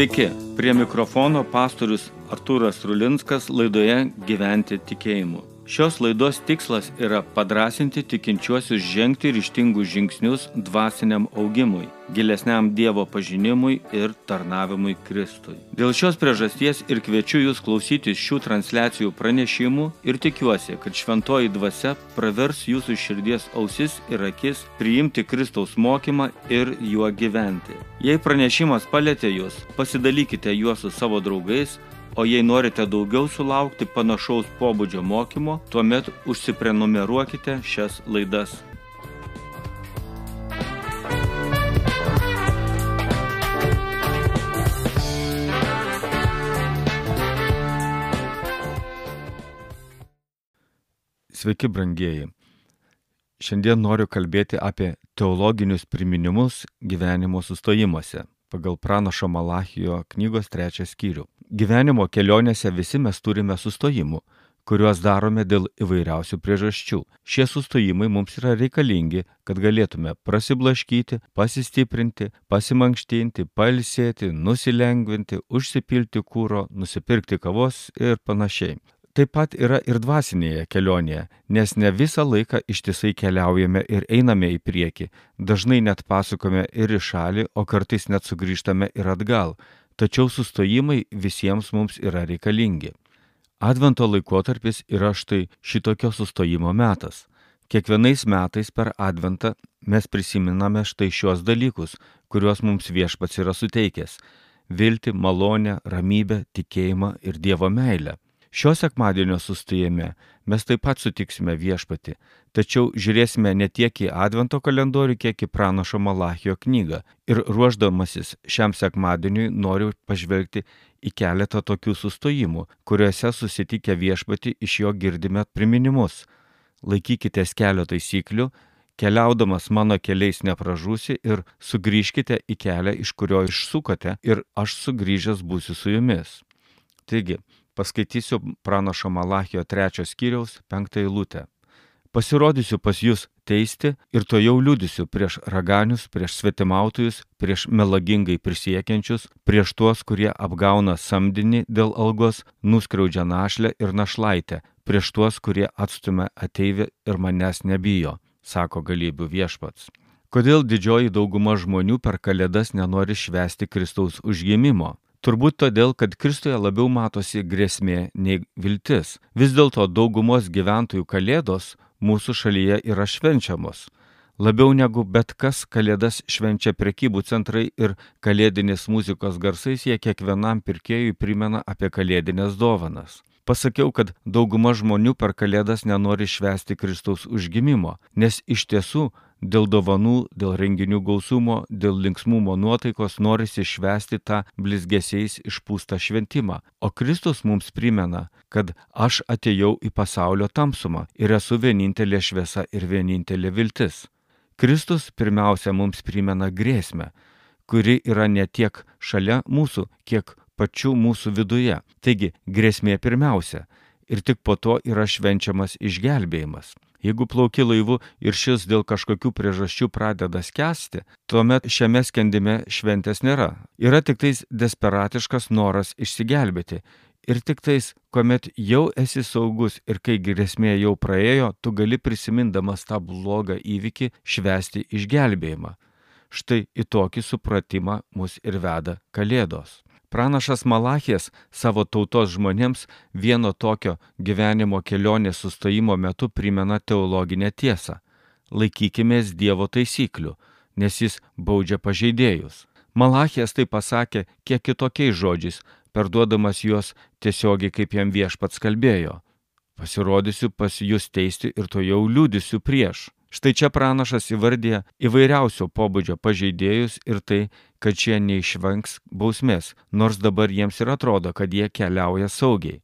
Sveiki, prie mikrofono pastorius Artūras Rulinskas laidoje Gyventi tikėjimu. Šios laidos tikslas yra padrasinti tikinčiuosius žengti ryštingus žingsnius dvasiniam augimui, gilesniam Dievo pažinimui ir tarnavimui Kristui. Dėl šios priežasties ir kviečiu jūs klausytis šių transliacijų pranešimų ir tikiuosi, kad šventoji dvasia pravers jūsų širdies ausis ir akis priimti Kristaus mokymą ir juo gyventi. Jei pranešimas palėtė jūs, pasidalykite juos su savo draugais, O jei norite daugiau sulaukti panašaus pobūdžio mokymo, tuomet užsiprenumeruokite šias laidas. Sveiki, brangieji. Šiandien noriu kalbėti apie teologinius priminimus gyvenimo sustojimuose pagal pranašo Malachijo knygos trečią skyrių. Gyvenimo kelionėse visi mes turime sustojimų, kuriuos darome dėl įvairiausių priežasčių. Šie sustojimai mums yra reikalingi, kad galėtume prasiblaškyti, pasistiprinti, pasimankštinti, palsėti, nusilengvinti, užsipilti kūro, nusipirkti kavos ir panašiai. Taip pat yra ir dvasinėje kelionėje, nes ne visą laiką ištisai keliaujame ir einame į priekį, dažnai net pasukome ir į šalį, o kartais net sugrįžtame ir atgal tačiau sustojimai visiems mums yra reikalingi. Advento laikotarpis yra štai šitokio sustojimo metas. Kiekvienais metais per Adventą mes prisiminame štai šios dalykus, kuriuos mums viešpats yra suteikęs - viltį, malonę, ramybę, tikėjimą ir Dievo meilę. Šio sekmadienio sustojime mes taip pat sutiksime viešpati, tačiau žiūrėsime ne tiek į Advento kalendorių, kiek į pranašo Malachijo knygą. Ir ruoždamasis šiam sekmadieniui noriu pažvelgti į keletą tokių sustojimų, kuriuose susitikę viešpati iš jo girdime priminimus. Laikykitės kelio taisyklių, keliaudamas mano keliais nepražūsi ir sugrįžkite į kelią, iš kurio išsukote ir aš sugrįžęs būsiu su jumis. Taigi, Paskaitysiu pranašo Malachijo trečios skyriaus penktą eilutę. Pasirodysiu pas jūs teisti ir to jau liudysiu prieš raganius, prieš svetimautojus, prieš melagingai prisiekiančius, prieš tuos, kurie apgauna samdinį dėl algos, nuskriaudžia našlę ir našlaitę, prieš tuos, kurie atstumia ateivį ir manęs nebijo, sako galybių viešpats. Kodėl didžioji dauguma žmonių per kalėdas nenori švesti Kristaus užgimimo? Turbūt todėl, kad Kristuje labiau matosi grėsmė nei viltis. Vis dėlto daugumos gyventojų kalėdos mūsų šalyje yra švenčiamos. Labiau negu bet kas kalėdas švenčia prekybų centrai ir kalėdinės muzikos garsais jie kiekvienam pirkėjui primena apie kalėdinės dovanas. Pasakiau, kad dauguma žmonių per kalėdas nenori švęsti Kristaus užgimimo, nes iš tiesų Dėl dovanų, dėl renginių gausumo, dėl linksmumo nuotaikos norisi švęsti tą blizgesiais išpūstą šventimą. O Kristus mums primena, kad aš atėjau į pasaulio tamsumą ir esu vienintelė šviesa ir vienintelė viltis. Kristus pirmiausia mums primena grėsmę, kuri yra ne tiek šalia mūsų, kiek pačių mūsų viduje. Taigi grėsmė pirmiausia ir tik po to yra švenčiamas išgelbėjimas. Jeigu plauki laivu ir šis dėl kažkokių priežasčių pradeda skęsti, tuomet šiame skendime šventės nėra. Yra tik tais desperatiškas noras išsigelbėti. Ir tik tais, kuomet jau esi saugus ir kai grėsmė jau praėjo, tu gali prisimindamas tą blogą įvykį švesti išgelbėjimą. Štai į tokį supratimą mus ir veda Kalėdos. Pranašas Malachijas savo tautos žmonėms vieno tokio gyvenimo kelionės sustojimo metu primena teologinę tiesą. Laikykimės Dievo taisyklių, nes jis baudžia pažeidėjus. Malachijas tai pasakė kiek kitokiais žodžiais, perduodamas juos tiesiogiai kaip jam viešpats kalbėjo. Pasirodysiu pas jūs teisti ir to jau liūdisiu prieš. Štai čia pranašas įvardė įvairiausio pobūdžio pažeidėjus ir tai, kad šie neišvengs bausmės, nors dabar jiems ir atrodo, kad jie keliauja saugiai.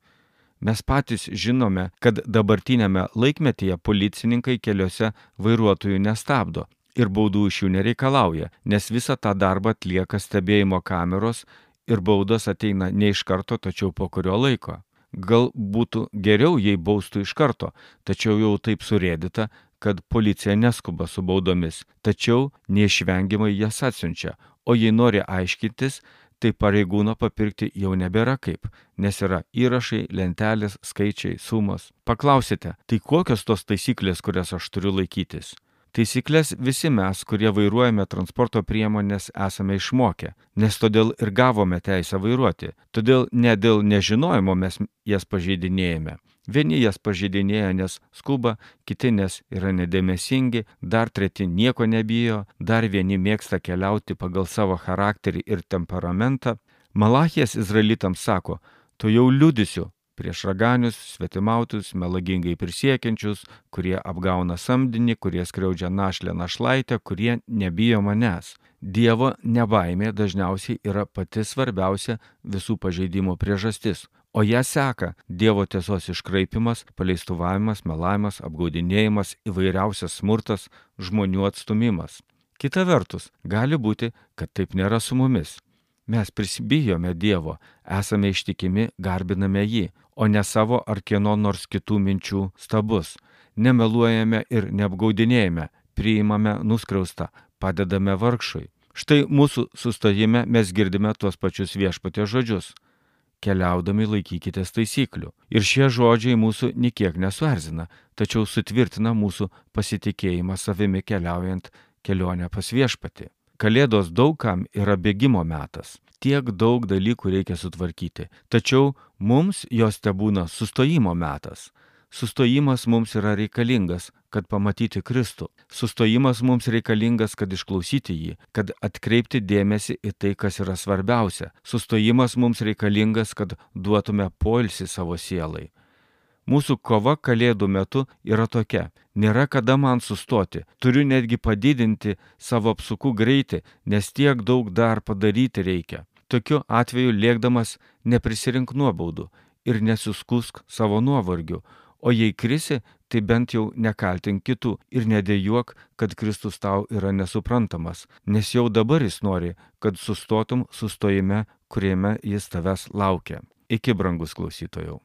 Mes patys žinome, kad dabartinėme laikmetyje policininkai keliuose vairuotojų nestabdo ir baudų iš jų nereikalauja, nes visą tą darbą atlieka stebėjimo kameros ir baudos ateina ne iš karto, tačiau po kurio laiko. Gal būtų geriau, jei baustų iš karto, tačiau jau taip surėdyta, kad policija neskuba su baudomis, tačiau neišvengiamai jas atsiunčia, o jei nori aiškintis, tai pareigūno papirkti jau nebėra kaip, nes yra įrašai, lentelės, skaičiai, sumos. Paklausite, tai kokios tos taisyklės, kurias aš turiu laikytis? Taisyklės visi mes, kurie vairuojame transporto priemonės, esame išmokę, nes todėl ir gavome teisę vairuoti. Todėl ne dėl nežinojimo mes jas pažeidinėjame. Vieni jas pažeidinėja, nes skuba, kiti nes yra nedėmesingi, dar treti nieko nebijo, dar vieni mėgsta keliauti pagal savo charakterį ir temperamentą. Malachijas izraelitams sako, tu jau liudysiu, prieš raganius, svetimautus, melagingai prisiekiančius, kurie apgauna samdinį, kurie skriaudžia našlę našlaitę, kurie nebijo manęs. Dievo nebaimė dažniausiai yra pati svarbiausia visų pažeidimo priežastis, o ją seka Dievo tiesos iškraipimas, paleistuvavimas, melavimas, apgaudinėjimas, įvairiausias smurtas, žmonių atstumimas. Kita vertus, gali būti, kad taip nėra su mumis. Mes prisibijome Dievo, esame ištikimi, garbiname jį, o ne savo ar kieno nors kitų minčių stabus. Nemeluojame ir neapgaudinėjame, priimame nuskriaustą, padedame vargšui. Štai mūsų sustojime mes girdime tuos pačius viešpatė žodžius. Keliaudami laikykitės taisyklių. Ir šie žodžiai mūsų niekiek nesuerzina, tačiau sutvirtina mūsų pasitikėjimą savimi keliaujant kelionę pas viešpatį. Kalėdos daugam yra bėgimo metas. Tiek daug dalykų reikia sutvarkyti. Tačiau mums jos te būna sustojimo metas. Sustojimas mums yra reikalingas, kad pamatyti Kristų. Sustojimas mums reikalingas, kad išklausyti jį, kad atkreipti dėmesį į tai, kas yra svarbiausia. Sustojimas mums reikalingas, kad duotume poilsį savo sielai. Mūsų kova kalėdų metu yra tokia. Nėra kada man sustoti. Turiu netgi padidinti savo apsukų greitį, nes tiek daug dar padaryti reikia. Tokiu atveju lėkdamas neprisirink nuobaudų ir nesuskusk savo nuovargių, o jei krisi, tai bent jau nekaltink kitų ir nedėjuok, kad Kristus tau yra nesuprantamas, nes jau dabar jis nori, kad sustotum sustojime, kuriame jis tavęs laukia. Iki brangus klausytojų.